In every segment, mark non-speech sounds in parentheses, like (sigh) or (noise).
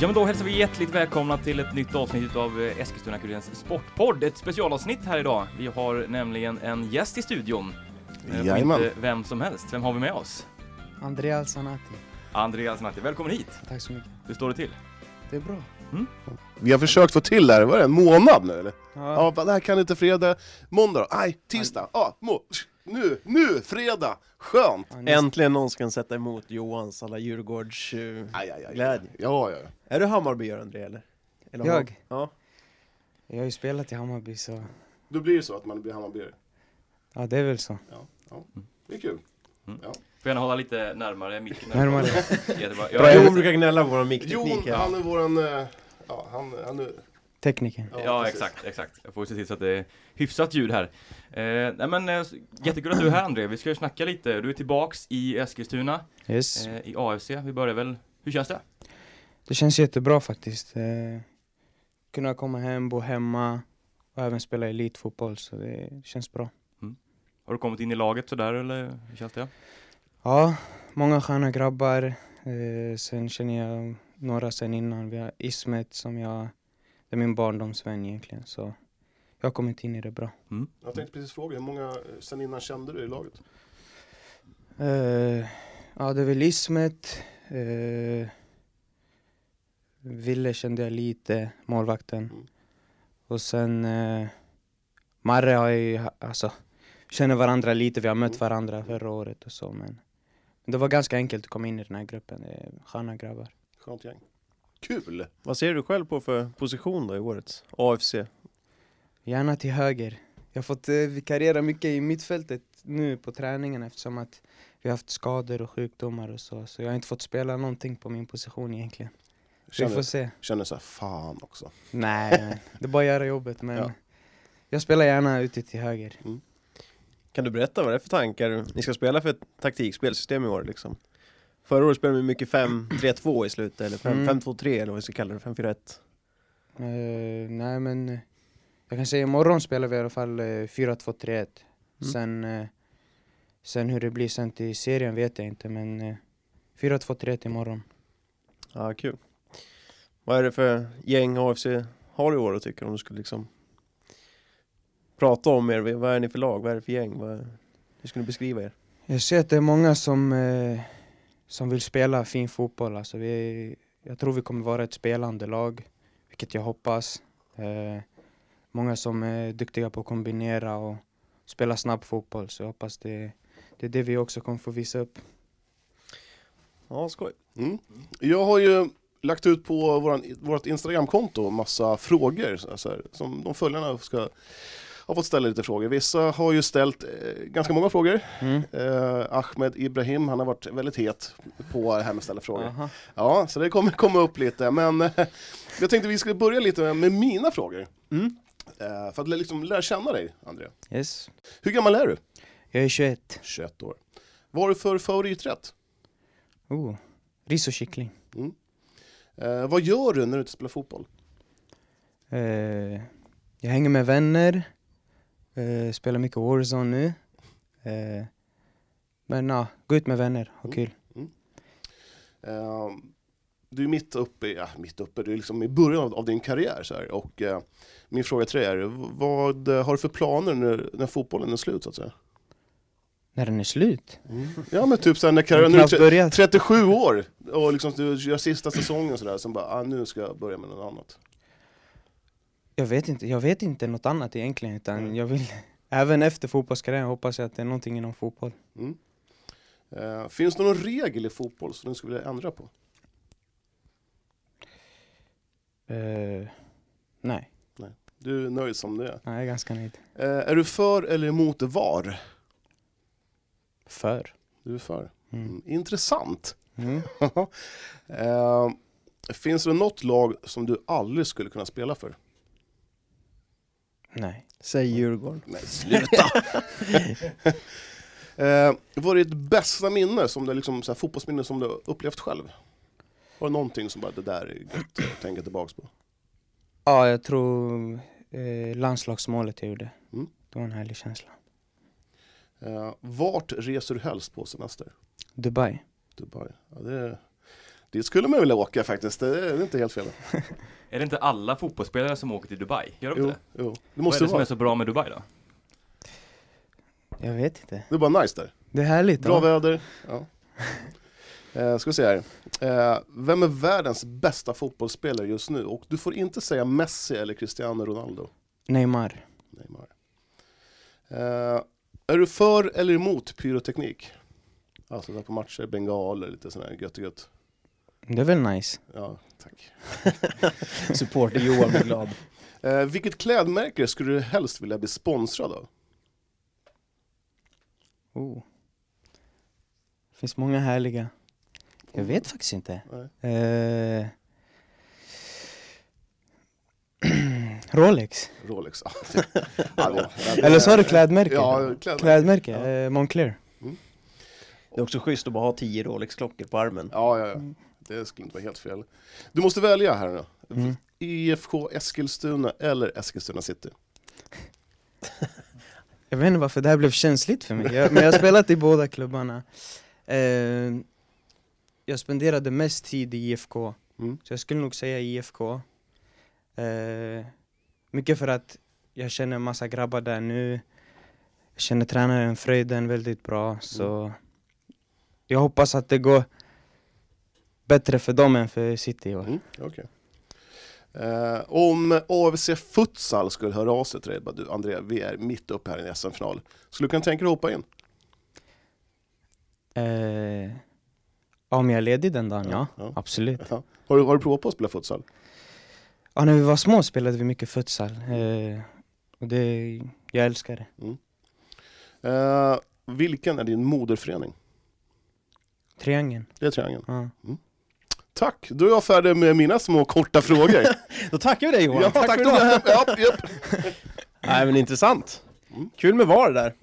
Ja men då hälsar vi hjärtligt välkomna till ett nytt avsnitt av eh, Eskilstuna-Kurirens Sportpodd. Ett specialavsnitt här idag. Vi har nämligen en gäst i studion. Eh, Jajamän. Inte vem som helst. Vem har vi med oss? Andreas Sanati. Andreas Natti. Välkommen hit. Tack så mycket. Hur står det till? Det är bra. Vi har försökt få till det här, vad är det, en månad nu eller? Ja, Ja, bara, det här kan inte fredag, måndag då? Nej, tisdag, ja, må, nu, nu, fredag, skönt! ja, Äntligen någon som kan sätta emot Johans alla Djurgårds... Uh, Aj, aj, aj. Glädje. Ja, ja, ja. är du Hammarbyare André eller? eller Jag? Ja. Jag har ju spelat i Hammarby så, Då blir det så att man blir Hammarbyare. ja det är väl så. Det är kul. Får gärna hålla lite närmare micken. Närmare. Jättebra. Bra, Ja, Jon jag, brukar gnälla på vår Jon, mickteknik här. han är våran, eh, ja, han, han är... Tekniker. ja precis. exakt, exakt. Jag får se till så att det är hyfsat ljud här. Eh, nej men eh, jättekul att du är här André. Vi ska ju snacka lite. Du är tillbaks i Eskilstuna, Yes. eh, i AFC. Vi börjar väl. Hur känns det? Det känns jättebra faktiskt. Eh, kunna komma hem, bo hemma och även spela elitfotboll så det känns bra. Har du kommit in i laget sådär eller hur känns det? Ja, många sköna grabbar. Eh, sen känner jag några sen innan. Vi har Ismet som jag, det är min barndomsvän egentligen så jag har kommit in i det bra. Jag tänkte precis fråga, hur många eh, sen innan kände du i laget? Eh, ja, det är väl Ismet. Uh, Ville kände jag lite, målvakten. Mm. Och sen uh, Marre har ju, alltså, känner varandra lite. Vi har mött Mm. varandra förra året och så. Men, men det var ganska enkelt att komma in i den här gruppen. Det är sköna grabbar. Skönt gäng. Kul! Vad ser du själv på för position då i årets AFC? Gärna till höger. Jag har fått uh, vikariera mycket i mittfältet nu på träningen eftersom att vi har haft skador och sjukdomar och så. Så jag har inte fått spela någonting på min position egentligen. Vi får Känner, se. känner såhär, fan också. Nej, det är bara att göra jobbet. Men Ja. jag spelar gärna ute till höger. Kan du berätta vad det är för tankar ni ska spela för ett taktikspelsystem i år liksom? Förra året spelade vi mycket 5-3-2 i slutet, eller 5- Mm. 5-2-3 eller vad vi ska kalla det, 5-4-1. Eh, nej, men eh, jag kan säga imorgon spelar vi i alla fall uh, 4-2-3-1. Mm. Sen, eh, sen hur det blir sen till serien vet jag inte, men uh, 4-2-3-1 imorgon. Ja, kul. Vad är det för gäng AFC har i år och tycker om du skulle liksom prata om er? Vad är ni för lag? Vad är det för gäng? Vad, hur skulle du beskriva er? Jag ser att det är många som, eh, som vill spela fin fotboll. Alltså vi, jag tror vi kommer vara ett spelande lag, vilket jag hoppas. Eh, många som är duktiga på att kombinera och spela snabb fotboll, så jag hoppas det, det är det vi också kommer få visa upp. Ja, skoj. Mm. Jag har ju lagt ut på våran, vårt Instagramkonto massa frågor så så här, som de följarna ska har fått ställa lite frågor. Vissa har ju ställt eh, ganska många frågor. Mm. Eh, Ahmed Ibrahim, han har varit väldigt het på det här med att ställa frågor. Aha. Ja, så det kommer komma upp lite. Men eh, (laughs) jag tänkte vi skulle börja lite med mina frågor. Mm. Eh, för att liksom lära känna dig, André. Yes. Hur gammal är du? Jag är 21. 21 år. Vad har du för favoriträtt? Oh. Ris och kyckling. Eh, vad gör du när du inte spelar fotboll? Eh, jag hänger med vänner, eh, spelar mycket Warzone nu. Eh, men ja, gå ut med vänner, ha Mm. kul. Eh, du är mitt uppe, i- ja, mitt uppe, du är liksom i början av, av din karriär. Så här. Och, eh, min fråga till dig är, vad har du för planer när, när fotbollen är slut? Så att säga? När den är slut. Ja men typ så här, när karriären, nu är knappt tre- börjat. 37 år och liksom du gör sista säsongen sådär, sen bara, ah, nu ska jag börja med något annat. Jag vet inte, jag vet inte något annat egentligen utan Mm. jag vill, även efter fotbollskarriären hoppas jag att det är någonting inom fotboll. Mm. Eh, finns det någon regel i fotboll som du skulle vilja ändra på? Eh, nej, Du är nöjd som det är. nej, jag är ganska nöjd. Eh, är du för eller emot VAR? För. Du är för. Mm. Mm. Intressant. Mm. (laughs) finns det något lag som du aldrig skulle kunna spela för? Nej. Säg Djurgården. Nej, sluta! (laughs) eh, vad är ditt bästa minne, som du, liksom, så här, fotbollsminne som du har upplevt själv? Har du någonting som bara, det där är gött att tänka tillbaks på? Ja, jag tror eh, landslagsmålet jag gjorde. Mm. Det var en härlig känsla. Eh, vart reser du helst på semester? Dubai. Dubai. Ja, det, det skulle man vilja åka faktiskt, det är inte helt fel. (laughs) Är det inte alla fotbollsspelare som åker till Dubai? Gör de Jo, inte det? jo. Det Vad måste är det som vara. är så bra med Dubai då? Jag vet inte. Det är bara nice där. Det är härligt. Bra ja. väder. Ja. (laughs) Eh, ska vi se här. Eh, vem är världens bästa fotbollsspelare just nu? Och du får inte säga Messi eller Cristiano Ronaldo. Neymar. Neymar. Eh, är du för eller emot pyroteknik? Alltså där på matcher, bengaler, lite sån här gött och gött. Det är väl nice. Ja, tack. (laughs) Supporter Johan blir glad. (laughs) Eh, vilket klädmärke skulle du helst vilja bli sponsrad av? Oh. Det finns många härliga. Jag vet faktiskt inte. Eh... (clears throat) Rolex. Rolex. Ja, (laughs) Eller sa du klädmärke? Ja, klädmärke. Klädmärke? Ja. Eh, Moncler. Det är också schysst att bara ha tio Rolex-klockor på armen. Ja, ja, ja. Det skulle inte vara helt fel. Du måste välja här nu. Mm. IFK Eskilstuna eller Eskilstuna City? (laughs) Jag vet inte varför det här blev känsligt för mig, jag, men jag har spelat i båda klubbarna. Eh, jag spenderade mest tid i IFK, Mm. så jag skulle nog säga IFK. Eh, mycket för att jag känner en massa grabbar där nu. Jag känner tränaren Fröjden väldigt bra, så jag hoppas att det går bättre för dem än för City i år. Mm, okej. Eh, om AFC Futsal skulle höra av sig till dig, du André, vi är mitt uppe här i en SM-final. Skulle du kunna tänka dig att hoppa in? Eh, om jag är ledig den dagen, ja. Ja. Absolut. Ja. Har, du, har du provat på att spela futsal? Ja, när vi var små spelade vi mycket futsal. Eh, och det, jag älskar det. Eh, vilken är din moderförening? Triangeln. Det är Triangeln. Ja. Tack, då är jag färdig med mina små korta frågor. (laughs) Då tackar vi dig Johan! ja, tack, för då. idag. Ja, japp. (laughs) Nej men intressant. Kul med VAR där.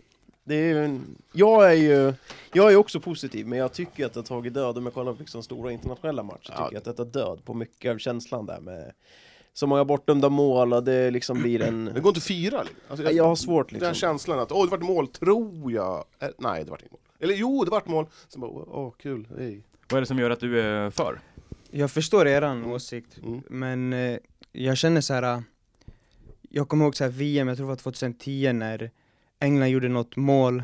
Det är. Jag är ju jag är också positiv, men jag tycker att det har tagit död, om jag kollar på liksom stora internationella matcher, Ja. tycker jag att det tar död på mycket av känslan där med så många bortdömda mål och det liksom blir en... (clears throat) Det går inte att fira. liksom. Alltså, Jag har svårt Den liksom. känslan att, åh det vart mål, tror jag. Nej, det vart inget mål. Eller jo, det vart mål. Så bara, åh kul, hej. Vad är det som gör att du är för? Jag förstår eran åsikt, Mm. men eh, jag känner så här. eh, Jag kommer ihåg så här VM, jag tror det var 2010 när England gjorde något mål.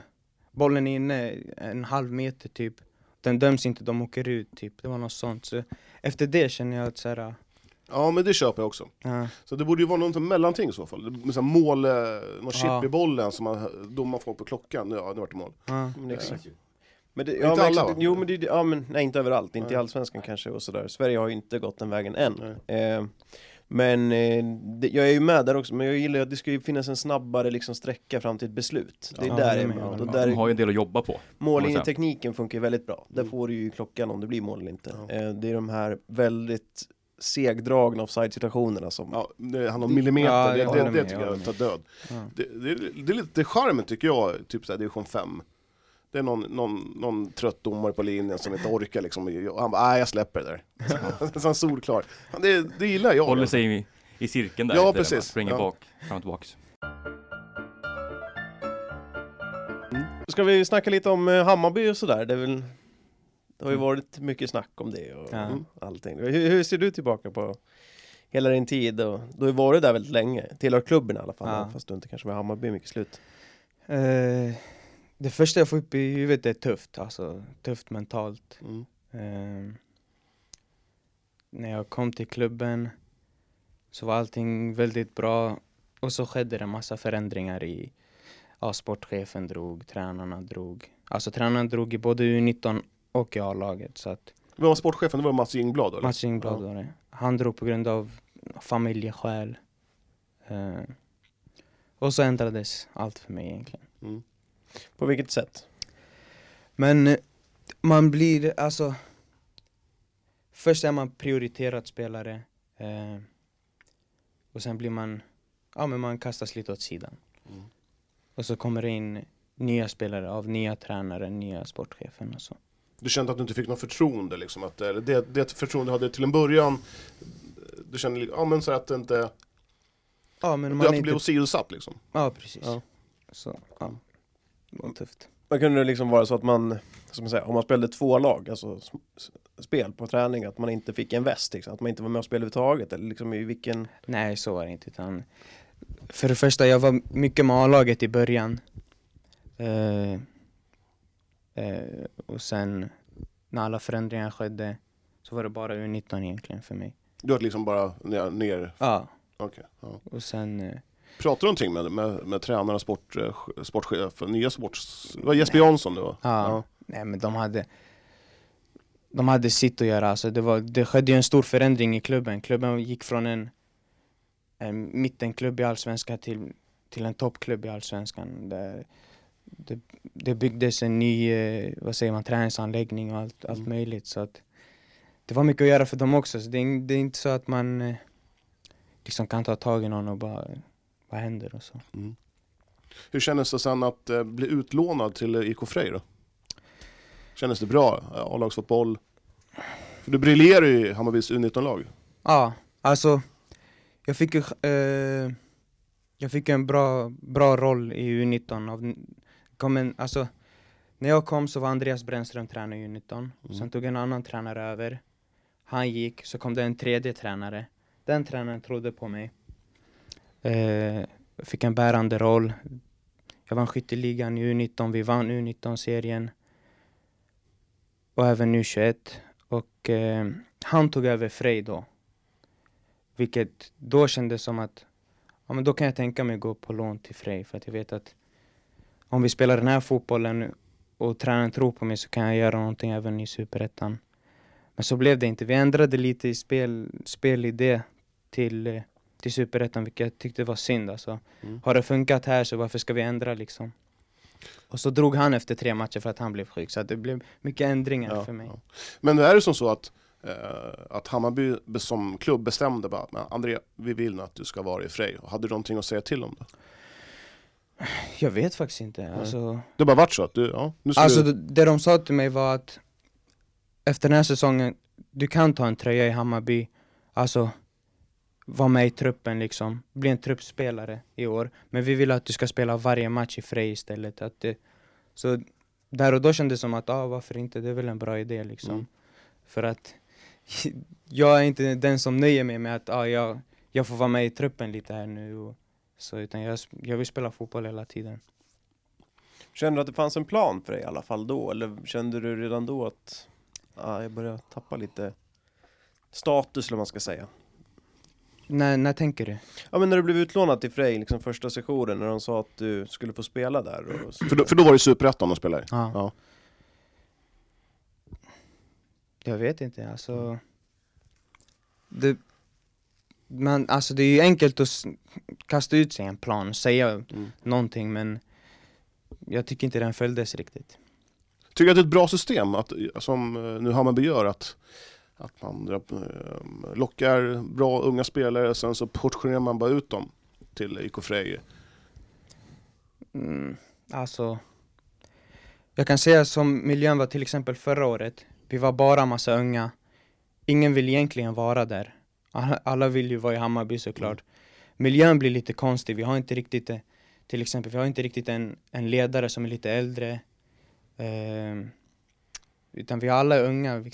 Bollen är inne en halv meter typ. Den döms inte, de åker ut typ. Det var något sånt. Så efter det känner jag att så här. eh, Ja, men det köper jag också. Ja, Så det borde ju vara något mellanting i så fall. Med så här mål, eh, någon chip Ja. i bollen som man, domaren får på klockan. Ja, det vart mål. ja. Men exakt. Men det, Inte ja, men alla, exakt, va? jo men det, ja men nej inte överallt, inte i Nej. Allsvenskan kanske och sådär. Sverige har ju inte gått den vägen än. Eh, men eh, det, jag är ju med där också, men jag gillar att det ska ju finnas en snabbare liksom sträcka fram till ett beslut. Det är Ja, där det jag är med, Och där, De har ju en del att jobba på. Mållinjetekniken funkar ju väldigt bra. Där Mm. får du ju klockan om det blir mål eller inte. Ja. Eh, det är de här väldigt segdragna offside-situationerna som... Ja, det handlar om millimeter, Ja, det, det, det, tycker jag tar död. Ja. Det, det, är- det är lite charmen tycker jag, typ såhär division 5. Det är någon, någon, någon trött domare på linjen som inte orkar liksom, och han bara nej jag släpper det där. (laughs) Så han solklar. Det, det gillar jag. Håller sig i, i cirkeln där. Ja, precis. Springer Ja. bak, fram och tillbaks. Ska vi snacka lite om eh, Hammarby och sådär? Det, väl, det har ju varit mycket snack om det och Ja. allting. Hur, hur ser du tillbaka på hela din tid? Och, du har ju varit där väldigt länge, tillhör klubben i alla fall, Ja. fast du inte kanske var i Hammarby mycket slut. Eh, det första jag får upp i huvudet är tufft, alltså tufft mentalt. Mm. Eh, när jag kom till klubben så var allting väldigt bra och så skedde det en massa förändringar i ja, sportchefen drog, tränarna drog. Alltså tränarna drog i både U19 och i A-laget så att Vem var sportchefen? Det var Mats Ingblad eller? Mats Ingblad var det. Han drog på grund av familjeskäl. Eh, och så ändrades allt för mig egentligen. Mm. På vilket sätt? Men eh, man blir alltså Först är man prioriterad spelare eh, Och sen blir man Ja men man kastas lite åt sidan Mm. Och så kommer det in nya spelare av nya tränare, nya sportchefen och så Du kände att du inte fick något förtroende liksom? Att, eller det, det förtroende du hade till en början, du kände ja, men så att det inte, Ja men du man att är du blev åsidosatt liksom? Ja precis Ja. Så, ja. Det var tufft. Man kunde det liksom vara så att man, som man säger, om man spelade två lag, alltså spel på träning, att man inte fick en väst, liksom, att man inte var med och spelade överhuvudtaget, eller liksom i vilken... Nej, så var det inte. Utan för det första, jag var mycket med A-laget i början. Eh, eh, och sen när alla förändringar skedde så var det bara U19 egentligen för mig. Du har liksom bara ner. Ja, okej. ja. och sen... Pratar du någonting med, med, med tränare och sport, eh, sportchef, nya sports... Det var Jesper Jansson det var? ja, Nej men de hade De hade sitt att göra, alltså det, var, det skedde ju en stor förändring i klubben. Klubben gick från en, en mittenklubb i Allsvenskan till, till en toppklubb i Allsvenskan. Det, det, det byggdes en ny, eh, vad säger man, träningsanläggning och allt, allt Mm. möjligt. Så att det var mycket att göra för dem också. Så det, är, det är inte så att man eh, liksom kan ta tag i någon och bara, vad händer och så. Mm. Hur kändes det sen att eh, bli utlånad till eh, IK Frej då? Kändes det bra? Eh, A-lagsfotboll? För du briljerar ju i Hammarbys U19-lag. Ja, alltså jag fick ju eh, jag fick en bra, bra roll i U19 av, kom en, alltså när jag kom så var Andreas Brännström tränare i U19, Mm. sen tog en annan tränare över Han gick, så kom det en tredje tränare Den tränaren trodde på mig eh, fick en bärande roll Jag vann skytteligan i U19, vi vann U19-serien Och även U21 och eh, han tog över Frej då. Vilket då kändes som att ja, men då kan jag tänka mig gå på lån till Frej för att jag vet att om vi spelar den här fotbollen och tränaren tror på mig så kan jag göra någonting även i Superettan. Men så blev det inte. Vi ändrade lite i spel, spelidé till, eh, till Superettan vilket jag tyckte var synd alltså. Mm. Har det funkat här så varför ska vi ändra liksom? Och så drog han efter tre matcher för att han blev sjuk så att det blev mycket ändringar Ja, för mig. ja. Men är det som så att, eh, att Hammarby som klubb bestämde bara "Men André, vi vill att du ska vara i Frej. Hade du någonting att säga till om det? Jag vet faktiskt inte. Alltså, Det bara varit så att du, ja, nu alltså du... det, det de sa till mig var att efter den här säsongen, du kan ta en tröja i Hammarby, alltså vara med i truppen liksom, bli en truppspelare i år. Men vi vill att du ska spela varje match i Frej istället. Att det, så där och då kändes det som att, ah, varför inte, det är väl en bra idé liksom. Mm. För att (laughs) jag är inte den som nöjer mig med att ah, jag, jag får vara med i truppen lite här nu. Och, så, utan jag, jag vill spela fotboll hela tiden. Kände du att det fanns en plan för dig i alla fall då? Eller kände du redan då att ah, jag börjar tappa lite status eller vad man ska säga? När, när tänker du? Ja men när du blev utlånad till Frej, liksom första sessionen, när de sa att du skulle få spela där och. För då, för då var det Superettan de spelade. Ja. Ja. Jag vet inte, alltså det, man, alltså det är ju enkelt att kasta ut sig en plan, säga Mm. någonting men jag tycker inte den följdes riktigt. Tycker du att det är ett bra system, att, som eh, nu Hammarby gör, att, att man eh, lockar bra unga spelare, sen så portionerar man bara ut dem till IK Frej? Mm, alltså, jag kan säga som miljön var till exempel förra året. Vi var bara massa unga. Ingen vill egentligen vara där. Alla, alla vill ju vara i Hammarby såklart. Miljön blir lite konstig. Vi har inte riktigt, eh, till exempel, vi har inte riktigt en, en ledare som är lite äldre. Ehm, utan vi alla är unga. Vi-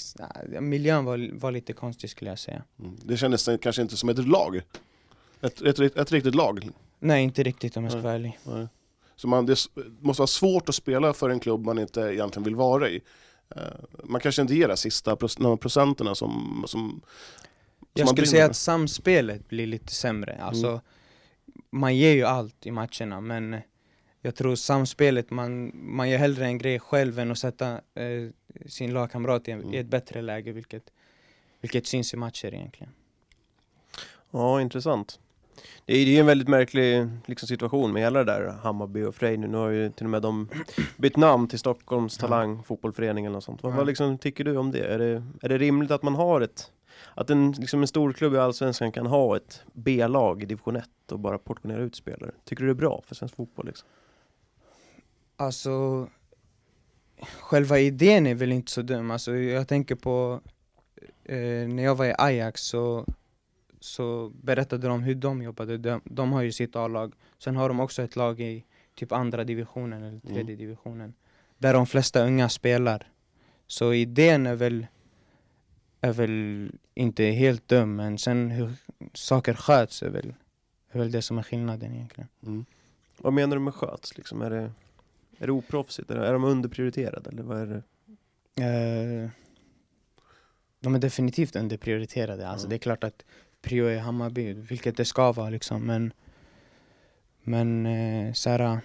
nej, Miljön var, var lite konstig skulle jag säga. Mm. Det kändes kanske inte som ett lag. Ett, ett, ett, ett riktigt lag. Nej, inte riktigt om jag ska vara ärlig. Nej. Så man, det måste vara svårt att spela för en klubb man inte egentligen vill vara i. Eh, Man kanske inte ger de sista procenterna som, som, Jag skulle säga att samspelet blir lite sämre. Alltså, Mm. man ger ju allt i matcherna, men jag tror samspelet, man, man gör hellre en grej själv än att sätta eh, sin lagkamrat i, Mm. i ett bättre läge, vilket, vilket syns i matcher egentligen. Ja, intressant. Det är ju en väldigt märklig liksom, situation med hela det där Hammarby och Frej nu. Nu har ju till och med de (clears throat) bytt namn till Stockholms Ja. Talang fotbollförening eller något sånt. Vad, Ja. vad liksom, tycker du om det? Är, det? är det rimligt att man har ett att en, liksom en stor klubb i Allsvenskan kan ha ett B-lag i division 1 och bara portionera ut spelare? Tycker du det är bra för svensk fotboll? Liksom? Alltså, själva idén är väl inte så dum. Alltså, jag tänker på eh, när jag var i Ajax så, så berättade de hur de jobbade. De, de har ju sitt A-lag. Sen har de också ett lag i, typ andra divisionen eller Mm. tredje divisionen. Där de flesta unga spelar. Så idén är väl, är väl inte helt dum, men sen hur saker sköts är väl, är väl det som är skillnaden egentligen. Mm. Vad menar du med sköts? Liksom, är, det, är det oproffsigt? Är, är de underprioriterade? Eller vad är det? Eh, de är definitivt underprioriterade. Alltså Ja. det är klart att prio är Hammarby, vilket det ska vara liksom. Men, men eh, så här,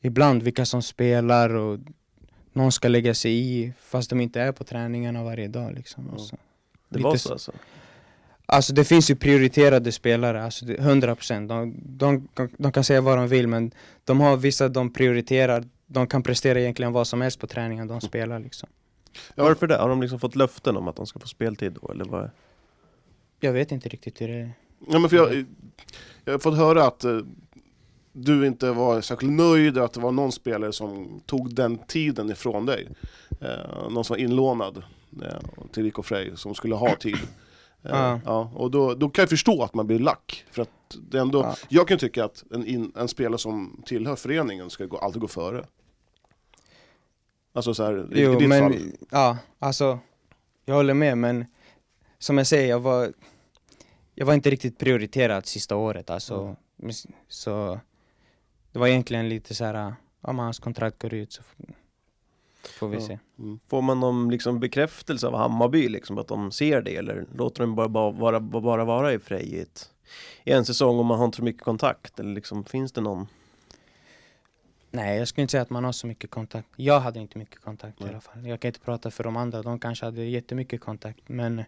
ibland vilka som spelar och någon ska lägga sig i fast de inte är på träningarna varje dag liksom. Så. Det Lite var så. så alltså? Alltså det finns ju prioriterade spelare, alltså det- 100%. De, de, de, de kan säga vad de vill men de har vissa de prioriterar, de kan prestera egentligen vad som helst på träningen de spelar liksom. Ja. Varför det? Har de liksom fått löften om att de ska få speltid då? Eller vad? Jag vet inte riktigt hur det är. Ja, men för jag, jag har fått höra att eh, du inte var särskilt nöjd, att det var någon spelare som tog den tiden ifrån dig. Eh, någon som var inlånad eh, till Rico Frey, som skulle ha tid. Eh, Ja. ja, och då, då kan jag förstå att man blir lack. För att det ändå, Ja. Jag kan tycka att en, in, en spelare som tillhör föreningen ska gå, alltid gå före. Alltså så här, Jo, i ditt men fall. ja, alltså jag håller med men som jag säger, jag var, jag var inte riktigt prioriterad sista året alltså. Mm. Så det var egentligen lite så här, om hans kontrakt går ut så får vi Ja. se. Mm. Får man någon liksom bekräftelse av Hammarby liksom att de ser det? Eller låter de bara, bara, bara, bara vara i Frej i, en säsong om man har inte så mycket kontakt? Eller liksom, finns det någon? Nej, jag skulle inte säga att man har så mycket kontakt. Jag hade inte mycket kontakt Nej. i alla fall. Jag kan inte prata för de andra, de kanske hade jättemycket kontakt. Men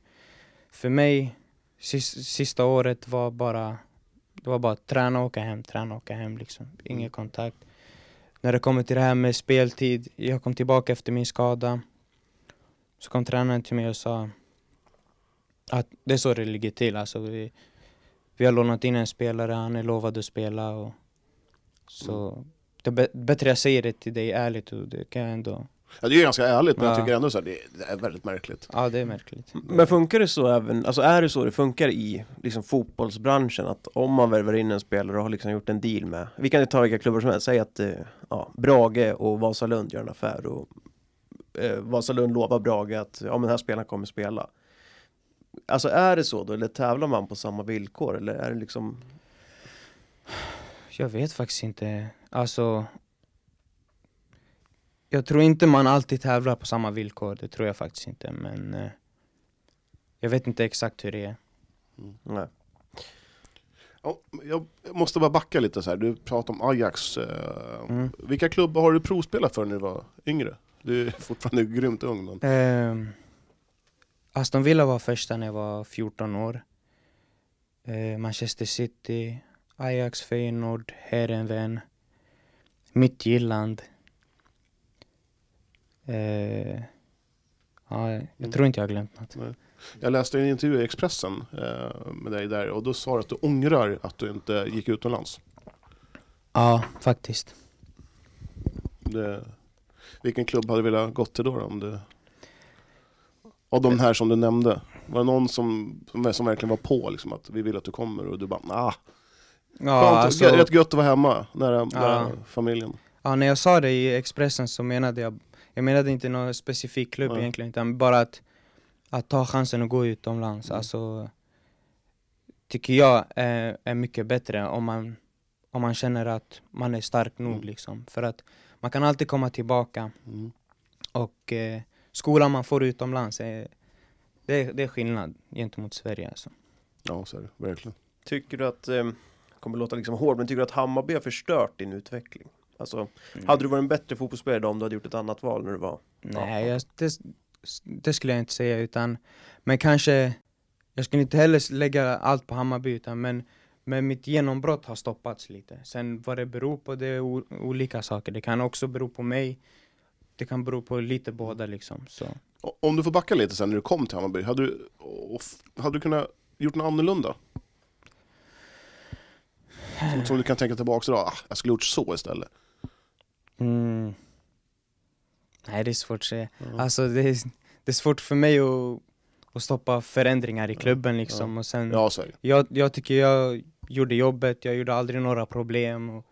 för mig, sis, sista året var bara, det var bara träna och åka hem, träna och åka hem liksom. Ingen Mm. kontakt. När det kommer till det här med speltid, jag kom tillbaka efter min skada. Så kom tränaren till mig och sa att det är så det ligger till. Alltså vi, vi har lånat in en spelare, han är lovad att spela. Och, så det är bä- bättre jag säger det till dig ärligt och det kan jag ändå... Ja, det är ganska ärligt, men jag Ja. tycker ändå så här, det, det är väldigt märkligt. Ja, det är märkligt. Men funkar det så även, alltså är det så det funkar i liksom fotbollsbranschen att om man värvar in en spelare och har liksom gjort en deal med, vi kan ju ta vilka klubbar som helst, säg att eh, ja, Brage och Vasalund gör en affär och eh, Vasalund lovar Brage att ja men den här spelaren kommer spela. Alltså är det så då, eller tävlar man på samma villkor eller är det liksom Jag vet faktiskt inte. Alltså... Jag tror inte man alltid tävlar på samma villkor, det tror jag faktiskt inte. Men eh, jag vet inte exakt hur det är. nej. Ja, jag måste bara backa lite så här. du pratade om Ajax. Eh, Mm. Vilka klubbar har du provspelat för när du var yngre? Du är (laughs) fortfarande grymt ung. Ehm, Aston Villa var första när jag var 14 år. Eh, Manchester City, Ajax, Feyenoord, Heerenveen, Midtjylland. Eh, ja, jag Mm. tror inte jag har glömt något. Jag läste en intervju i Expressen eh, med dig där och då sa du att du ångrar att du inte gick utomlands. Ja, faktiskt. Det, vilken klubb hade du velat gått till då? då om du, av de här som du nämnde. Var det någon som, som, som verkligen var på liksom, att vi vill att du kommer och du bara nah, Ja, skönt, alltså, rätt gött att vara hemma nära, Ja. nära familjen. ja, när jag sa det i Expressen så menade jag, jag menade inte någon specifik klubb Nej. egentligen, utan bara att, att ta chansen att gå utomlands. Mm. Alltså, tycker jag är, är mycket bättre om man, om man känner att man är stark nog Mm. liksom. För att man kan alltid komma tillbaka Mm. och eh, skolan man får utomlands, är, det, är- det är skillnad gentemot Sverige alltså. Ja, så är det verkligen. Tycker du att, eh, kommer låta liksom hård, men tycker du att Hammarby har förstört din utveckling? Alltså, hade du varit en bättre fotbollsspelare idag om du hade gjort ett annat val när du var? Nej, jag, det, det skulle jag inte säga utan Men kanske Jag skulle inte heller lägga allt på Hammarby utan men Men mitt genombrott har stoppats lite. Sen vad det beror på det är o, olika saker. Det kan också bero på mig. Det kan bero på lite båda liksom så. Om du får backa lite sen när du kom till Hammarby, hade du, hade du kunnat gjort något annorlunda? Som, som du kan tänka tillbaka idag, ah, jag skulle gjort så istället. Mm. Nej det är svårt att säga Ja. Alltså det är, det är svårt för mig att, att stoppa förändringar i klubben liksom och sen Ja, så är det. jag, jag tycker jag gjorde jobbet, jag gjorde aldrig några problem. Och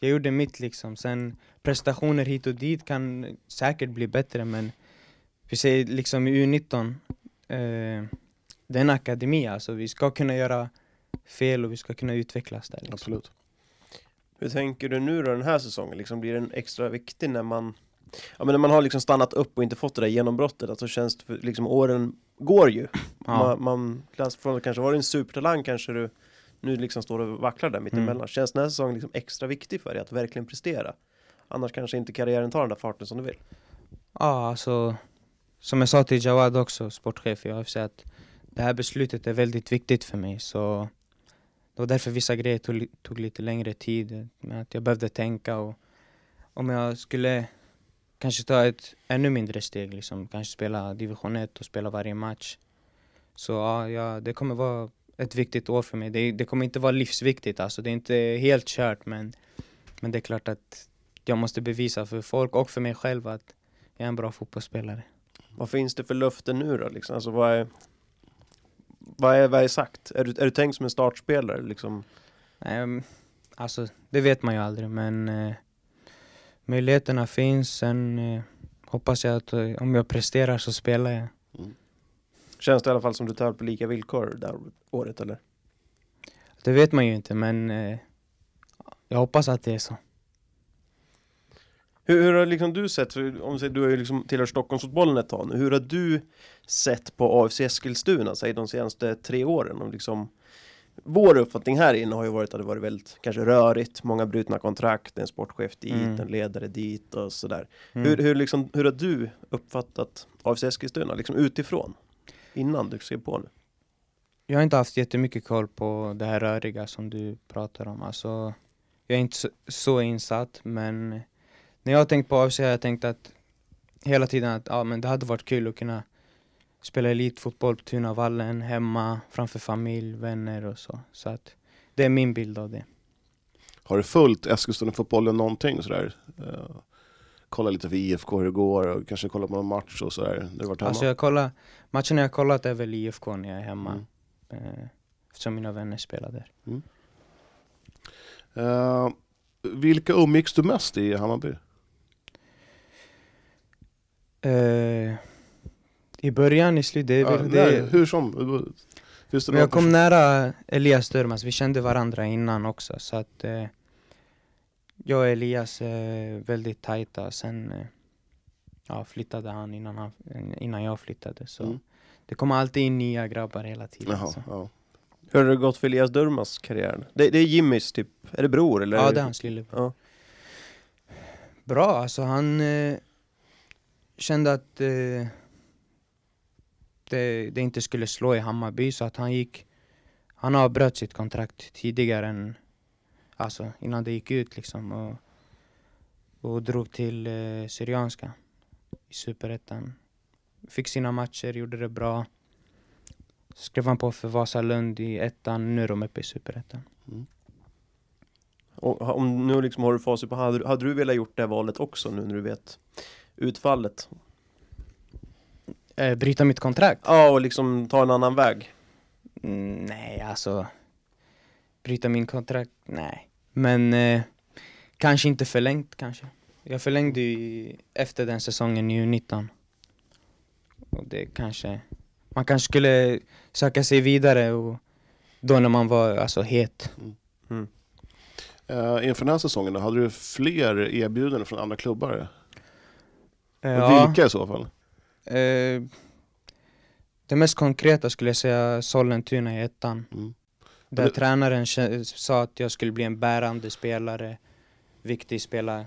jag gjorde mitt liksom. Sen prestationer hit och dit kan säkert bli bättre men vi säger liksom i U19, eh, det är en akademi alltså. Vi ska kunna göra fel och vi ska kunna utvecklas där. Liksom. Absolut. Hur tänker du nu då den här säsongen? Liksom, blir den extra viktig när man Ja men när man har liksom stannat upp och inte fått det där genombrottet, alltså känns det för, liksom åren går ju. Ja. Man, man från kanske vara en supertalang kanske du nu liksom står och vacklar där mittemellan. Mm. Känns den här säsongen liksom extra viktig för dig att verkligen prestera? Annars kanske inte karriären tar den där farten som du vill. Ja, alltså som jag sa till Jawad också, sportchef i AFC, att det här beslutet är väldigt viktigt för mig. Så det var därför vissa grejer tog, tog lite längre tid. Med att jag behövde tänka och om jag skulle kanske ta ett ännu mindre steg, liksom, kanske spela division 1 och spela varje match. Så ja, ja, det kommer vara ett viktigt år för mig. Det, det kommer inte vara livsviktigt, alltså. det är inte helt kört men, men det är klart att jag måste bevisa för folk och för mig själv att jag är en bra fotbollsspelare. Vad finns det för löften nu då? Liksom? Alltså, vad, är, vad, är, vad är sagt? Är du, är du tänkt som en startspelare? Liksom? Um, alltså, det vet man ju aldrig, men eh, möjligheterna finns. Sen eh, hoppas jag att eh, om jag presterar så spelar jag. Känns det i alla fall som du tar på lika villkor det här året eller? Det vet man ju inte, men jag hoppas att det är så. Hur, hur har liksom du sett, om du har ju liksom tillhört Stockholmsfotbollen ett tag nu, hur har du sett på AFC Eskilstuna, säg de senaste tre åren? Om liksom, vår uppfattning här inne har ju varit att det varit väldigt kanske rörigt, många brutna kontrakt, en sportchef dit, Mm. en ledare dit och sådär. Mm. Hur, hur, liksom, hur har du uppfattat AFC Eskilstuna, liksom utifrån? Innan du skrev på nu? Jag har inte haft jättemycket koll på det här röriga som du pratar om. Alltså, jag är inte så, så insatt, men när jag har tänkt på AFC har jag tänkt att hela tiden att ja, men det hade varit kul att kunna spela elitfotboll på Tunavallen, hemma, framför familj, vänner och så. Så att det är min bild av det. Har du följt Eskilstuna-fotbollen någonting sådär? Uh, kolla lite för IFK hur det går och kanske kolla på någon match och sådär. Du varit hemma? Alltså jag kollar, matcherna jag kollat är väl IFK när jag är hemma. Mm. Eh, eftersom mina vänner spelar där. Eh, vilka umgicks du mest i Hammarby? Eh, I början, i slutet, det är Ja, väl nej, det. hur som. Finns det Men jag kom person- nära Elias Durmaz, vi kände varandra innan också så att eh, jag och Elias är väldigt tajta. Sen eh, ja, flyttade han innan, han innan jag flyttade. Så Mm. det kommer alltid in nya grabbar hela tiden. Jaha, så. ja. Hur har det gått för Elias Durmas karriär? Det, det är Jimmys typ, är det bror eller? Ja, det är hans lillebror. Ja. Bra, alltså han eh, kände att eh, det, det inte skulle slå i Hammarby så att han gick Han avbröt sitt kontrakt tidigare än Alltså innan det gick ut liksom och, och drog till eh, Syrianska i Superettan. Fick sina matcher, gjorde det bra. Skrev han på för Vasalund i ettan, nu är de uppe i Superettan. Mm. Och om nu liksom har du facit på, hade, du- hade du velat gjort det valet också nu när du vet utfallet? eh, Bryta mitt kontrakt? Ja, och liksom ta en annan väg. Mm, nej, alltså bryta min kontrakt, nej. Men eh, kanske inte förlängt kanske. Jag förlängde ju efter den säsongen i U19. Och det kanske, man kanske skulle söka sig vidare och då när man var alltså het. Eh, inför den här säsongen, då, hade du fler erbjudanden från andra klubbar? Ja, vilka i så fall? eh, det mest konkreta skulle jag säga Sollentuna i ettan. Mm. Där det- tränaren sa att jag skulle bli en bärande spelare, viktig spelare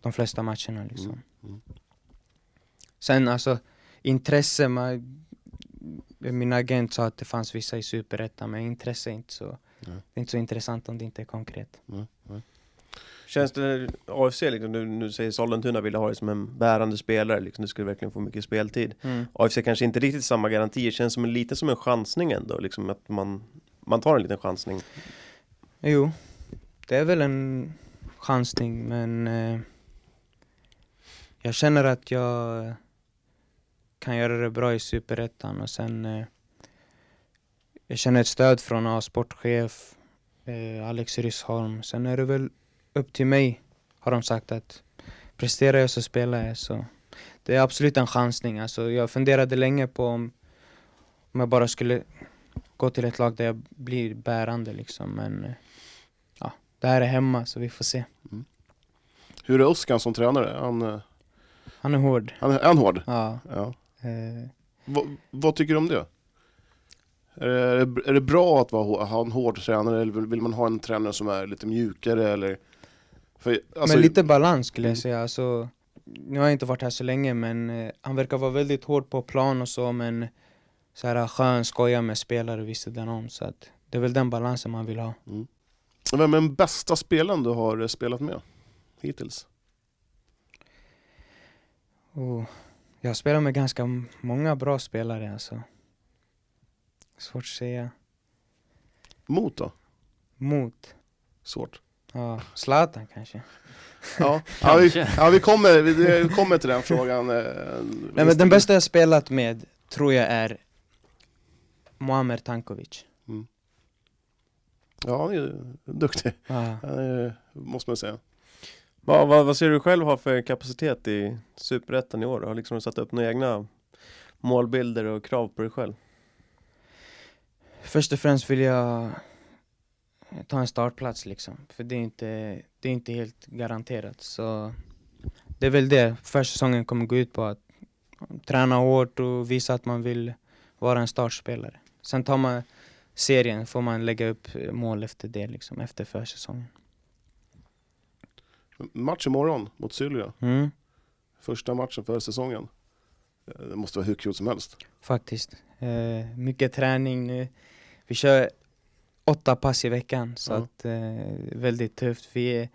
de flesta matcherna liksom. Mm, mm. Sen alltså, intresse, man, min agent sa att det fanns vissa i superettan, men intresse är inte så, det är inte så intressant om det inte är konkret. Känns det, AFC liksom, nu, nu säger Sollentuna ville ha dig som en bärande spelare, liksom, du skulle verkligen få mycket speltid. AFC kanske inte riktigt samma garantier, känns som en, lite som en chansning ändå, liksom att man, man tar en liten chansning. Jo, det är väl en chansning, men eh, jag känner att jag kan göra det bra i superettan och sen eh, jag känner ett stöd från ja, sportchef eh, Alex Ryssholm. Sen är det väl upp till mig har de sagt att presterar jag så spelar jag. Så det är absolut en chansning. Alltså, jag funderade länge på om, om jag bara skulle gå till ett lag där jag blir bärande liksom. Men eh, ja, det här är hemma så vi får se. Hur är Oskar som tränare? Han, eh, Han är hård. han, är han hård? Ja, Ja. eh, Vad, vad tycker du om det? Är det, är det bra att vara, ha en hård tränare eller vill man ha en tränare som är lite mjukare eller? För, alltså, men lite balans skulle jag säga. Alltså, nu har jag inte varit här så länge men eh, han verkar vara väldigt hård på plan och så men så här skön, skoja med spelare vid sidan om. Så att det är väl den balansen man vill ha. Vem är den bästa spelaren du har eh, spelat med hittills? Och jag spelar med ganska många bra spelare alltså. Svårt att säga. Mot då? Mot? Svårt. Ja, Zlatan kanske. Ja, (laughs) ja, vi, Kanske. ja vi, kommer, vi vi kommer till den frågan. eh, Nej men den bästa jag spelat med tror jag är Muamer Tankovic. Ja, han är ju duktig. Ja. Han är, måste man säga. Vad, vad, vad ser du själv ha för kapacitet i Superettan i år? Har liksom du satt upp några egna målbilder och krav på dig själv? Först och främst vill jag ta en startplats liksom. För det är inte, det är inte helt garanterat. Så det är väl det försäsongen kommer gå ut på. Att träna hårt och visa att man vill vara en startspelare. Sen tar man serien, får man lägga upp mål efter det liksom, efter försäsongen. Match imorgon mot Sylvia. Mm, Första matchen för säsongen. Eh, Det måste vara hur kul som helst. faktiskt. Eh, mycket träning nu. Vi kör åtta pass i veckan så Ja. att eh, väldigt tufft. Vi är,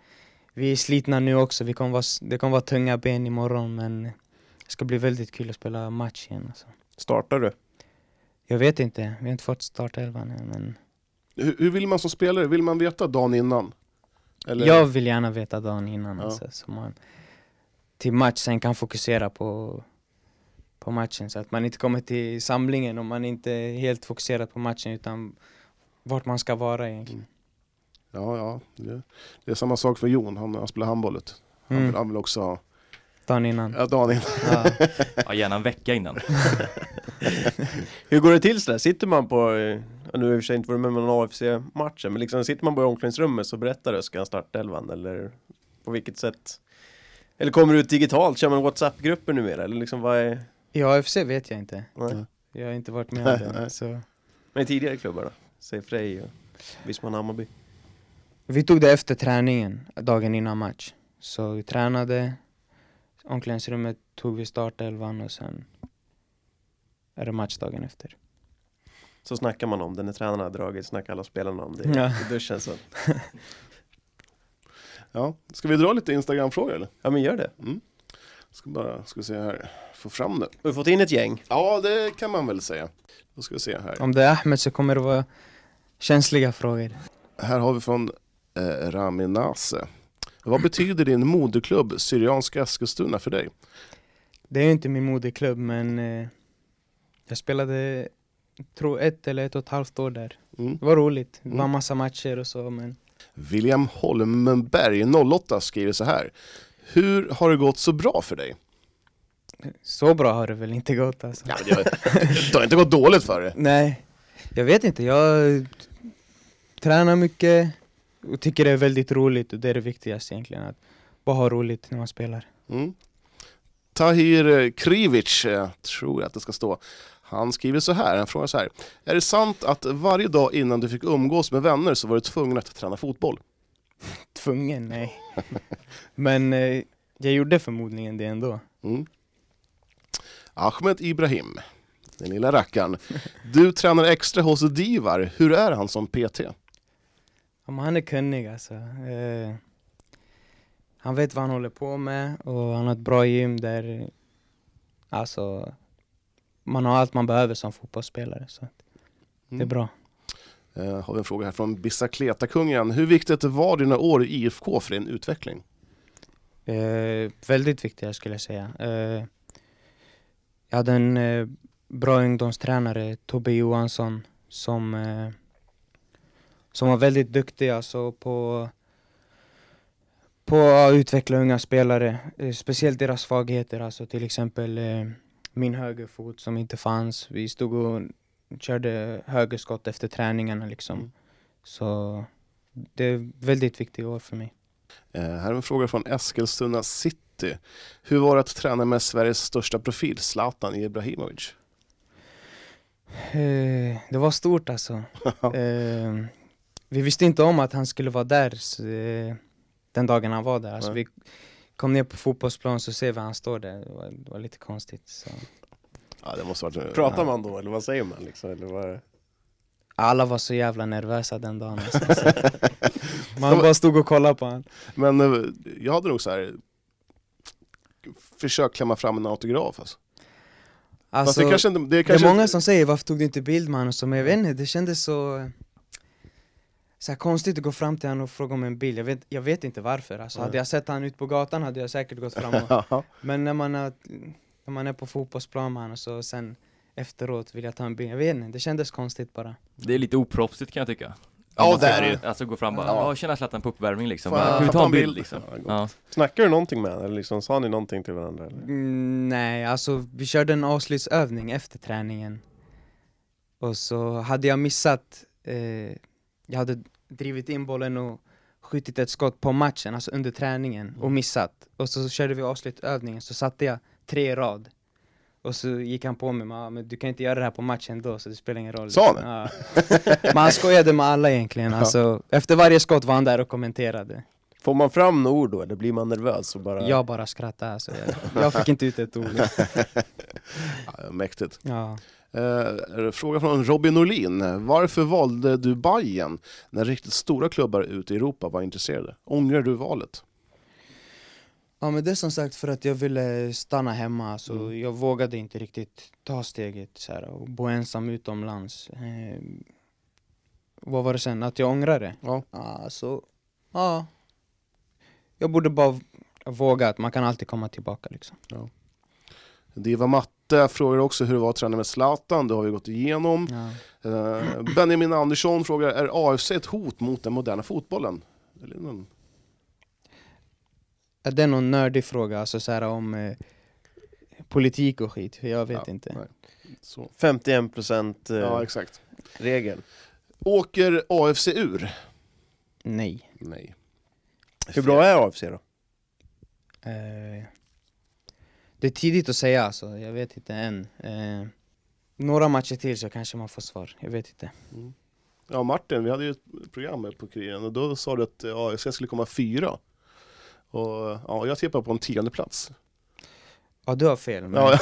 vi är slitna nu också. Vi kommer vara, det kommer vara tunga ben imorgon men det ska bli väldigt kul att spela match igen. Alltså. Startar du? Jag vet inte, vi har inte fått startelvan än men Hur, hur vill man som spelare? Vill man veta dagen innan? Eller? jag vill gärna veta dagen innan Ja. alltså, så man till match sen kan fokusera på, på matchen så att man inte kommer till samlingen om man inte är helt fokuserad på matchen utan vart man ska vara egentligen. Ja, ja. Det, det är samma sak för Jon, han, han spelar handbollet. Han, vill, Mm. han vill också ha Dagen innan. ja, dagen innan. Ja. Ja, gärna en vecka innan. (laughs) Hur går det till sådär? Sitter man på, eh, nu har jag i och för sig inte varit med om någon AFC-matchen, men liksom sitter man bara i omklädningsrummet så berättar Öskan startelvan eller på vilket sätt? Eller kommer det ut digitalt? Kör man WhatsApp-grupper numera? Eller liksom vad är... I AFC vet jag inte. Nej. Jag har inte varit med om det. Så. Men i tidigare klubbar då? Säg Frej och Visman Hammarby. Vi tog det efter träningen, dagen innan match. Så vi tränade, omklädningsrummet tog vi startelvan och sen är det match dagen efter. Så snackar man om det när tränarna har dragit, snackar alla spelarna om det Ja. i duschen så. (laughs) Ja. Ska vi dra lite Instagram-frågor eller? Ja men gör det. Ska bara ska vi se här, få fram det. Vi har fått in ett gäng. Ja, det kan man väl säga. Då ska vi se här. Om det är Ahmed så kommer det vara känsliga frågor. Här har vi från eh, Rami Nase. Vad betyder din moderklubb Syrianska Eskilstuna för dig? Det är inte min moderklubb men eh, jag spelade, tror ett eller ett och ett halvt år där. Mm. Det var roligt, det var Mm. massa matcher och så men William Holmenberg, 08, skriver så här. Hur har det gått så bra för dig? så bra har det väl inte gått alltså. Ja, det, det har inte gått dåligt för dig. (laughs) Nej, jag vet inte. Jag tränar mycket och tycker det är väldigt roligt och det är det viktigaste egentligen. Att bara ha roligt när man spelar. Mm. Tahir Krivic, tror jag att det ska stå. Han skriver så här, han frågar så här. Är det sant att varje dag innan du fick umgås med vänner så var du tvungen att träna fotboll? (laughs) Tvungen, nej. Men eh, jag gjorde förmodligen det ändå. Mm. Ahmed Ibrahim, den lilla rackaren. Du tränar extra hos Divar. Hur är han som PT? Ja, men han är kunnig alltså. Eh, han vet vad han håller på med och han har ett bra gym där alltså man har allt man behöver som fotbollsspelare. Så att det är Mm. bra. Eh, har vi en fråga här från Bicicleta-kungen. Hur viktigt var dina år i IFK för din utveckling? Eh, väldigt viktiga skulle jag säga. Eh, jag hade en eh, bra ungdomstränare, Tobbe Johansson, som, eh, som var väldigt duktig alltså på på att utveckla unga spelare, eh, speciellt deras svagheter, alltså till exempel eh, min högerfot som inte fanns. Vi stod och körde högerskott efter träningarna liksom. Mm. Så det är väldigt viktigt år för mig. Eh, här är en fråga från Eskilstuna City. Hur var det att träna med Sveriges största profil, Zlatan Ibrahimovic? Eh, det var stort alltså. (laughs) Eh, vi visste inte om att han skulle vara där så, eh, den dagen han var där. Alltså, vi kom ner på fotbollsplan så ser vi han står där. Det var, det var lite konstigt. Så. Ja, det måste varit... Pratar man då eller vad säger man liksom? Eller vad? Alla var så jävla nervösa den dagen. Alltså. Så, (laughs) man bara stod och kollade på honom. Men eh, jag hade nog så här försökt klämma fram en autograf. Alltså. Alltså, det, kanske inte, det, Det kanske är många som säger varför tog du inte bild med honom? Men jag vet inte, det kändes så, så här konstigt att gå fram till honom och fråga om en bild. Jag vet, jag vet inte varför. Alltså, Nej. hade jag sett honom ute på gatan hade jag säkert gått fram och. Men när man, är, när man är på fotbollsplan med honom och så sen efteråt vill jag ta en bild. Jag vet inte, det kändes konstigt bara. Det är lite oproffsigt kan jag tycka. Ja, man det är det. Alltså gå fram bara, Ja. ja tjena Zlatan på uppvärmning liksom. Får jag- Kan vi ta en bild bild? liksom? Ja. Ja. Snackar du någonting med honom? Eller liksom, sa ni någonting till varandra? Eller? Mm, nej, alltså vi körde en avslutsövning efter träningen. Och så hade jag missat, eh, jag hade drivit in bollen och skjutit ett skott på matchen, alltså under träningen, och missat. Och så körde vi avslutsövningen, så satte jag tre i rad. Och så gick han på mig, "Ja, men du kan inte göra det här på matchen då, så det spelar ingen roll. Sa han. Ja. Men han skojade med alla egentligen, alltså, efter varje skott var han där och kommenterade. Får man fram några ord då? Eller blir man nervös och bara... Jag bara skrattade, alltså. jag, jag fick inte ut ett ord. (laughs) Ja, mäktigt. Ja. Eh, fråga från Robin Norlin. Varför valde du Bayern när riktigt stora klubbar ute i Europa var intresserade? Ångrar du valet? Ja men det är som sagt för att jag ville stanna hemma så Mm. jag vågade inte riktigt ta steget så här, och bo ensam utomlands. Eh, vad var det sen? Att jag ångrar det? Ja. Alltså, ja. Jag borde bara våga att man kan alltid komma tillbaka liksom. Diva Matte frågar också hur det var att träna med Zlatan, det har vi gått igenom. Ja. Eh, Benjamin Andersson frågar, är AFC ett hot mot den moderna fotbollen? Eller någon- Är det någon nördig fråga, alltså så här om eh, politik och skit? Jag vet Ja, inte. nej. Så. 51% eh, Ja, exakt. regel. Åker AFC ur? Nej. Nej. Hur bra är AFC då? Eh, det är tidigt att säga alltså, jag vet inte än. Eh, några matcher till så kanske man får svar, jag vet inte. Mm. Ja Martin, vi hade ju ett program med på Kuriren och då sa du att AFC skulle komma fyra. Och ja, jag tippar på en tionde plats. Ja du har fel, men Ja,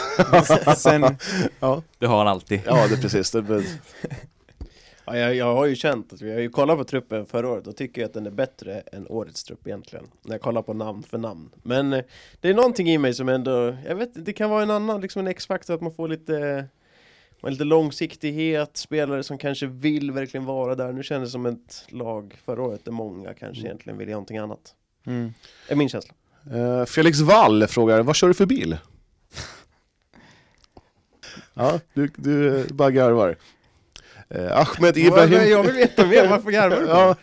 (laughs) sen, (laughs) ja. Det har han alltid. ja det är precis. Det, (laughs) Ja, jag, jag har ju känt att vi har ju kollat på truppen förra året och tycker att den är bättre än årets trupp egentligen. När jag kollar på namn för namn. Men eh, det är någonting i mig som ändå, jag vet inte, det kan vara en annan, liksom en X-faktor att man får lite man lite långsiktighet, spelare som kanske vill verkligen vara där. Nu kändes det som ett lag förra året där många kanske Mm. egentligen vill göra någonting annat. mm. är min känsla. Eh, Felix Wall frågar, vad kör du för bil? (laughs) ja, du, du bara garvar. Eh, Ahmed Ibrahim... Jag vill veta mer, (laughs) varför garvar du? ja,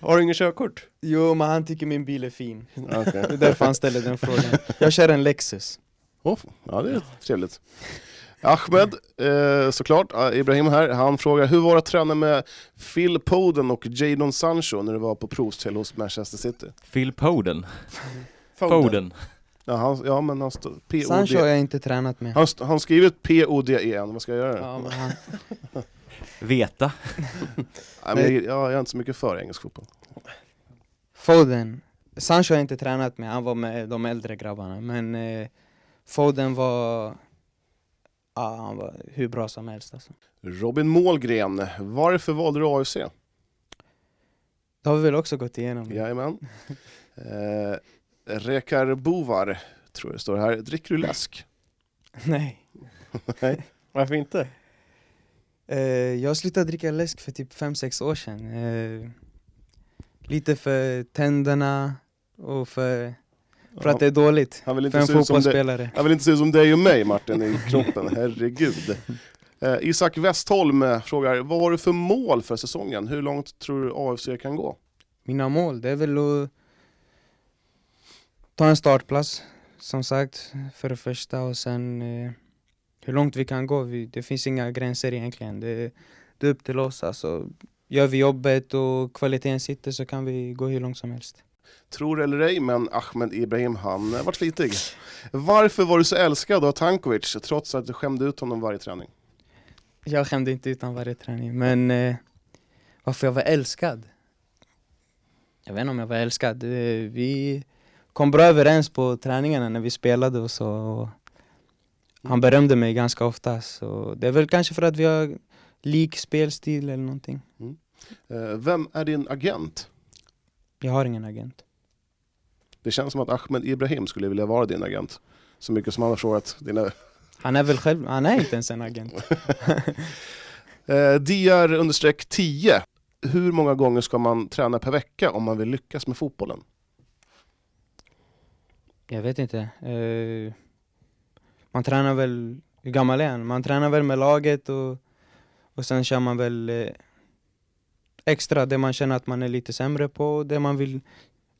Har du ingen körkort? Jo men han tycker min bil är fin, okej. det är därför han ställer den frågan. Jag kör en Lexus. Oh, ja, det är trevligt. Ahmed, eh, såklart, eh, Ibrahim här, han frågar hur var det att träna med Phil Poden och Jadon Sancho när du var på provspel hos Manchester City? Phil Poden. Foden. Ja, han, ja men han står... Sancho har P-O-D... jag inte tränat med. Han, han skrivit P-O-D-E-N, vad ska jag göra? Ja, men han, Veta. (laughs) Nej, men jag, jag är inte så mycket för engelsk fotboll. Foden, Sancho har inte tränat med, han var med de äldre grabbarna. Men eh, Foden var, ja han var hur bra som helst alltså. Robin Målgren, varför valde du AFC? Det har vi väl också gått igenom? Jajamän. Eh, Rekar Bovar, tror jag det står här. Dricker du läsk? (laughs) (laughs) Nej. Varför inte? Eh, jag slutade dricka läsk för typ 5-6 år sedan. Eh, lite för tänderna och för, för att det är dåligt. Han vill För inte en som det, fotbollsspelare. han vill inte se ut som dig och mig Martin i kroppen, herregud. Eh, Isak Westholm eh, frågar, vad har du för mål för säsongen? Hur långt tror du AFC kan gå? Mina mål, det är väl att ta en startplats, som sagt, för det första. Och sen eh, hur långt vi kan gå. Vi, det finns inga gränser egentligen. Det, det är upp till oss. Alltså, gör vi jobbet och kvaliteten sitter så kan vi gå hur långt som helst. Tror eller ej, men Ahmed Ibrahim han eh, vart flitig. Varför var du så älskad av Tankovic trots att du skämde ut honom varje träning? Jag skämde inte utan varje träning, men eh, varför jag var älskad? Jag vet inte om jag var älskad. Eh, vi kom bra överens på träningarna när vi spelade och så. Han berömde mig ganska ofta, så det är väl kanske för att vi har lik spelstil eller någonting. Eh, Vem är din agent? Jag har ingen agent. Det känns som att Ahmed Ibrahim skulle vilja vara din agent. Så mycket som han har frågat dina... Han är väl själv, han är inte ens en agent. (laughs) Eh, DR understreck 10. Hur många gånger ska man träna per vecka om man vill lyckas med fotbollen? Jag vet inte. Eh, man tränar väl, hur gammal är han? Man tränar väl med laget och, och sen kör man väl eh, extra det man känner att man är lite sämre på och det man vill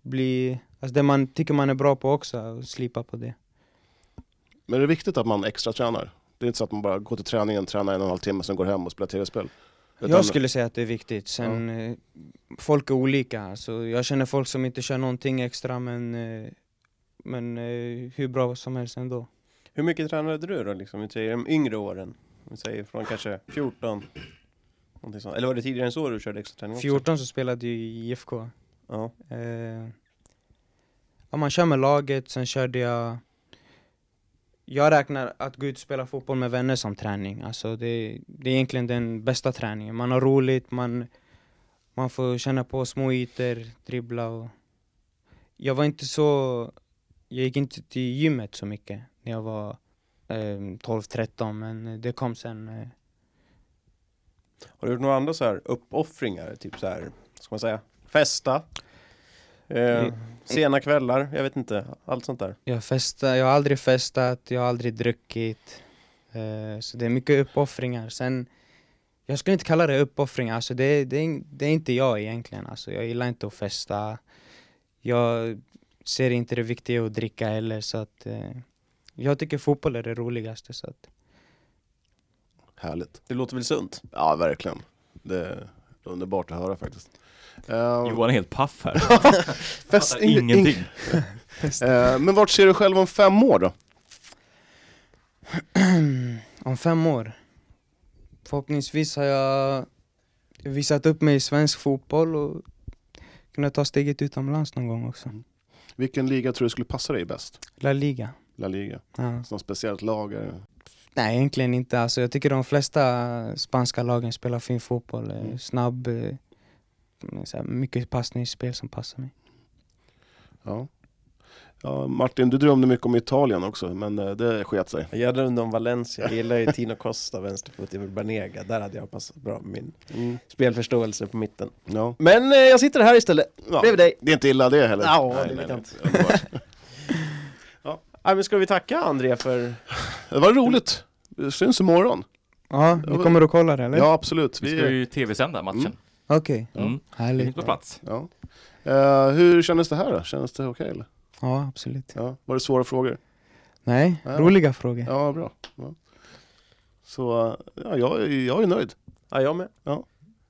bli, alltså det man tycker man är bra på också och slipa på det. Men är det viktigt att man extra tränar? Det är inte så att man bara går till träningen, tränar en och en halv timme, sen går hem och spelar tv-spel? Jag skulle säga att det är viktigt. Sen, eh, folk är olika. Alltså, jag känner folk som inte kör någonting extra men, eh, men eh, hur bra som helst ändå. Hur mycket tränade du då liksom? Vi säger de yngre åren. Vi säger från kanske 14. Någonting sånt. Eller var det tidigare än så du körde extra träning också? 14 så spelade jag i IFK. Ja. Eh, ja, man kör med laget, sen körde jag Jag räknar att gå ut och spela fotboll med vänner som träning, alltså det, det är egentligen den bästa träningen. Man har roligt, man, man får känna på små ytor, dribbla och Jag var inte så, jag gick inte till gymmet så mycket när jag var eh, 12-13 men det kom sen eh, Har du gjort några andra så här uppoffringar? Typ så här, ska man säga, festa? Eh, sena kvällar, jag vet inte, allt sånt där. Jag, festar, jag har aldrig festat, jag har aldrig druckit. Eh, så det är mycket uppoffringar. Sen, jag skulle inte kalla det uppoffringar, alltså det, det, är- det är inte jag egentligen. Alltså jag gillar inte att festa. Jag ser inte det viktiga att dricka heller, så att eh, jag tycker fotboll är det roligaste. Så att, Härligt. Det låter väl sunt? Ja, verkligen. Det är underbart att höra faktiskt. Eh, Johan är helt paff här. (laughs) fest, ingenting. ing- (laughs) eh, men vart ser du själv om fem år då? (clears throat) om fem år, förhoppningsvis har jag visat upp mig i svensk fotboll och kunna ta steget utomlands någon gång också. Vilken liga tror du skulle passa dig bäst? La Liga. La Liga? Ja. Något speciellt lag? är det? Nej, egentligen inte. Alltså, jag tycker de flesta spanska lagen spelar fin fotboll. eh, Mm. Snabb, eh, så här, mycket passningsspel som passar mig. Ja. ja. Martin, du drömde mycket om Italien också, men eh, det sket sig. Jag drömde om Valencia, jag gillar ju Tino Costa, vänsterfot, Emil Banega. Där hade jag passat bra med min Mm. spelförståelse på mitten. Ja. Men eh, jag sitter här istället, Ja. bredvid dig. Det är inte illa det heller. Ja, det vet jag inte. Underbart. (laughs) Ja, men ska vi tacka André för... Det var roligt. Vi syns imorgon. Ja, ni kommer att kolla det eller? Ja, absolut. Vi Vi, ska ju tv-sända matchen. Mm. Okej, Mm. Vi är härligt. på plats. ja. Eh, hur kändes det här då? Kändes det okej eller? Ja, absolut. Ja. Var det svåra frågor? Nej, Ja. roliga frågor. Ja, bra. Ja. Så ja, jag, är- jag är nöjd. Ja, jag med. Ja.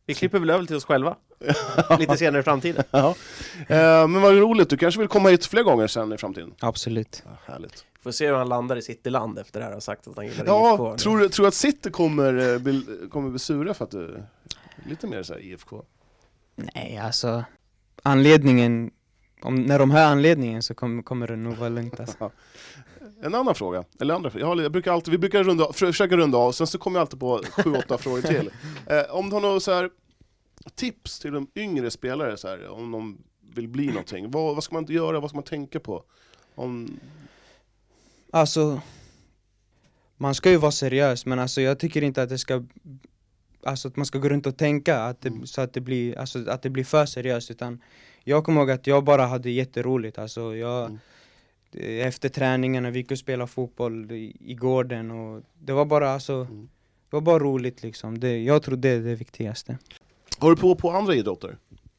Vi klipper väl över till oss själva. (laughs) Lite senare i framtiden. Ja. Eh, men vad roligt, du kanske vill komma hit fler gånger sen i framtiden? Absolut. Ja, härligt. Får se hur han landar i Cityland efter det här och sagt att han gillar Ja, IFK. tror du, tror du att City kommer, eh, bli, kommer bli sura för att du är lite mer så här IFK? Nej, alltså anledningen, om, när de hör anledningen så kom, kommer det nog vara lugnt alltså. En annan fråga, eller andra jag, har, jag brukar alltid, vi brukar runda, av- försöka runda av, sen så kommer jag alltid på sju, åtta frågor till. (laughs) Eh, om du har några så här tips till de yngre spelare, så här, om de vill bli någonting, vad, vad ska man göra, vad ska man tänka på? Om, Alltså, man ska ju vara seriös men alltså jag tycker inte att det ska Alltså att man ska gå runt och tänka att det, Mm. så att det blir, alltså att det blir för seriöst utan Jag kommer ihåg att jag bara hade jätteroligt alltså jag Mm. Efter träningarna, vi gick och spelade fotboll i, i gården och det var bara alltså Mm. Det var bara roligt liksom, det, jag tror det är det viktigaste har du på på andra idrotter?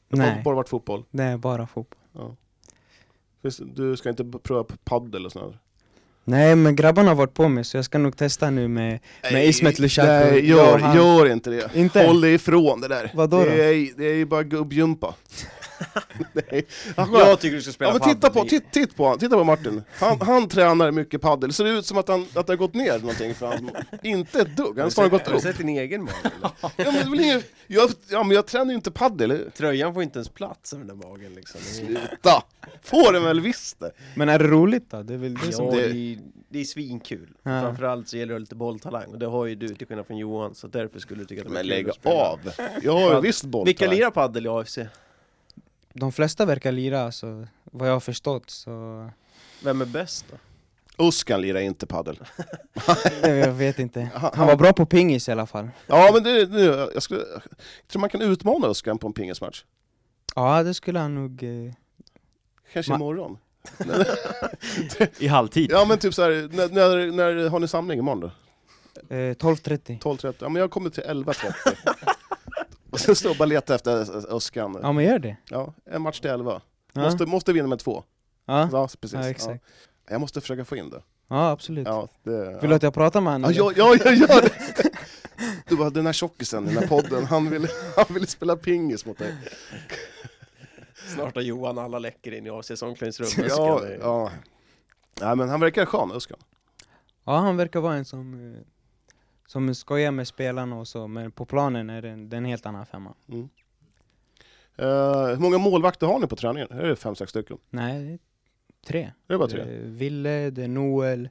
Nej, bara varit fotboll? är bara fotboll Ja. Du ska inte pröva på paddel och sånt? Nej men grabbarna har varit på mig så jag ska nog testa nu med, med Ismet Lushaku. Nej, gör, gör inte det. Inte? Håll dig ifrån det där. Vadå då? det, är, det är ju bara gubbjumpa. (laughs) Nej. Han, Jag tycker du ska spela ja, men titta på, titt, titt på, han, titta på Martin. Han, han tränar mycket paddel. Det ser ut som att, han, att det har gått ner någonting för han, Inte ett dugg, han har snarare gått Har du upp. sett din egen mage? Ja, men, jag, ja, men jag tränar ju inte paddel. Tröjan får inte ens plats över den där magen liksom. Sluta! Får den väl visst det. Men är det roligt då? Det är väl det Ja, som... det, det- är, det är svinkul. Ja. Framförallt så gäller det lite bolltalang, och det har ju du till skillnad från Johan, så därför skulle du tycka att det var Men kul lägg att spela. av. Jag har ju visst boll. Vilka lirar paddel i AFC? De flesta verkar lira, alltså, vad jag har förstått så... Vem är bäst då? Uskan lirar inte paddel. (laughs) jag vet inte. Han- Han var bra på pingis i alla fall. Ja men det, det jag, skulle, jag tror man kan utmana Uskan på en pingismatch. Ja, det skulle han nog... Eh... Kanske Ma- imorgon. (laughs) I halvtid. Ja men typ så här, när, när, när har ni samling imorgon då? Eh, 12.30. 12.30? Ja men jag kommer till 11.30. (laughs) Och sen står jag bara och letar efter Uskan. Ja men gör det. Ja, en match till 11. Ja, Måste, måste vinna med två. ja. Ja, precis. ja exakt. Ja. Jag måste försöka få in det. Ja absolut. Ja, det Vill du att jag pratar med honom? Ja, ja, ja, jag gör det! Du bara, den här tjockisen i den här podden, han ville, han ville spela pingis mot dig. Snart har Johan alla läcker in i AFCs omklädningsrum. Ja, ja. Nej men han verkar skön, Uskan. Ja, han verkar vara en som, eh, som skojar med spelarna och så, men på planen är det en, det är en helt annan femma. Mm. Eh, hur många målvakter har ni på träningen? Är det fem, sex stycken? Nej, det är tre. Är det bara tre? är Ville, det är Noel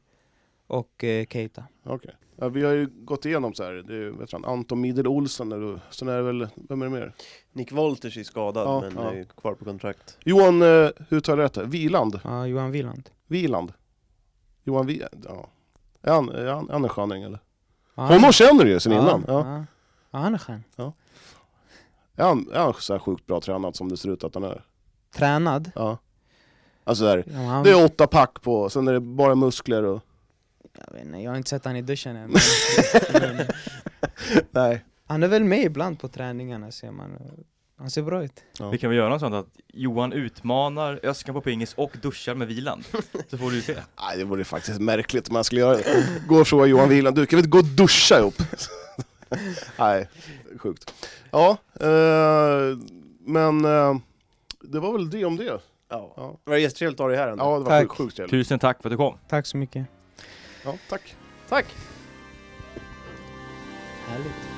och eh, Keita. Okej. Ja, vi har ju gått igenom så här, det är, vet han, Anton Midel Olsen, eller, sen är det väl, vem är det mer? Nick Wolters är skadad, Ja, men ja. är kvar på kontrakt. Johan, eh, hur tar jag rätt? Wieland? Ja, Johan Wieland. Wieland? Johan Wieland? Ja. Är han, är han, han en sköning eller? Ja, Honom känner du ju sen ja, innan. Ja. Ja. ja, han är skön. Är han, är han så här sjukt bra tränad som det ser ut att han är? Tränad. Ja. Alltså där, Ja, han, det är åtta pack på, sen är det bara muskler och... jag, vet inte, jag har inte sett han i duschen än. Men, (laughs) Nej. han är väl med ibland på träningarna ser man. Han ser bra ut. Vi kan väl göra något sånt att Johan utmanar Öskan på pingis och duschar med Viland. Så får du se. (laughs) Nej, det vore faktiskt märkligt om man skulle göra det. Gå och fråga Johan Wieland, du kan inte gå och duscha ihop? (laughs) Nej, sjukt. Ja, eh, men eh, det var väl det om det. Ja. Ja, Det var jättetrevligt att ha dig här ändå. ja det var Tack. sjukt, sjukt trevligt. Tusen tack för att du kom. Tack så mycket. Ja, tack. Tack! Härligt.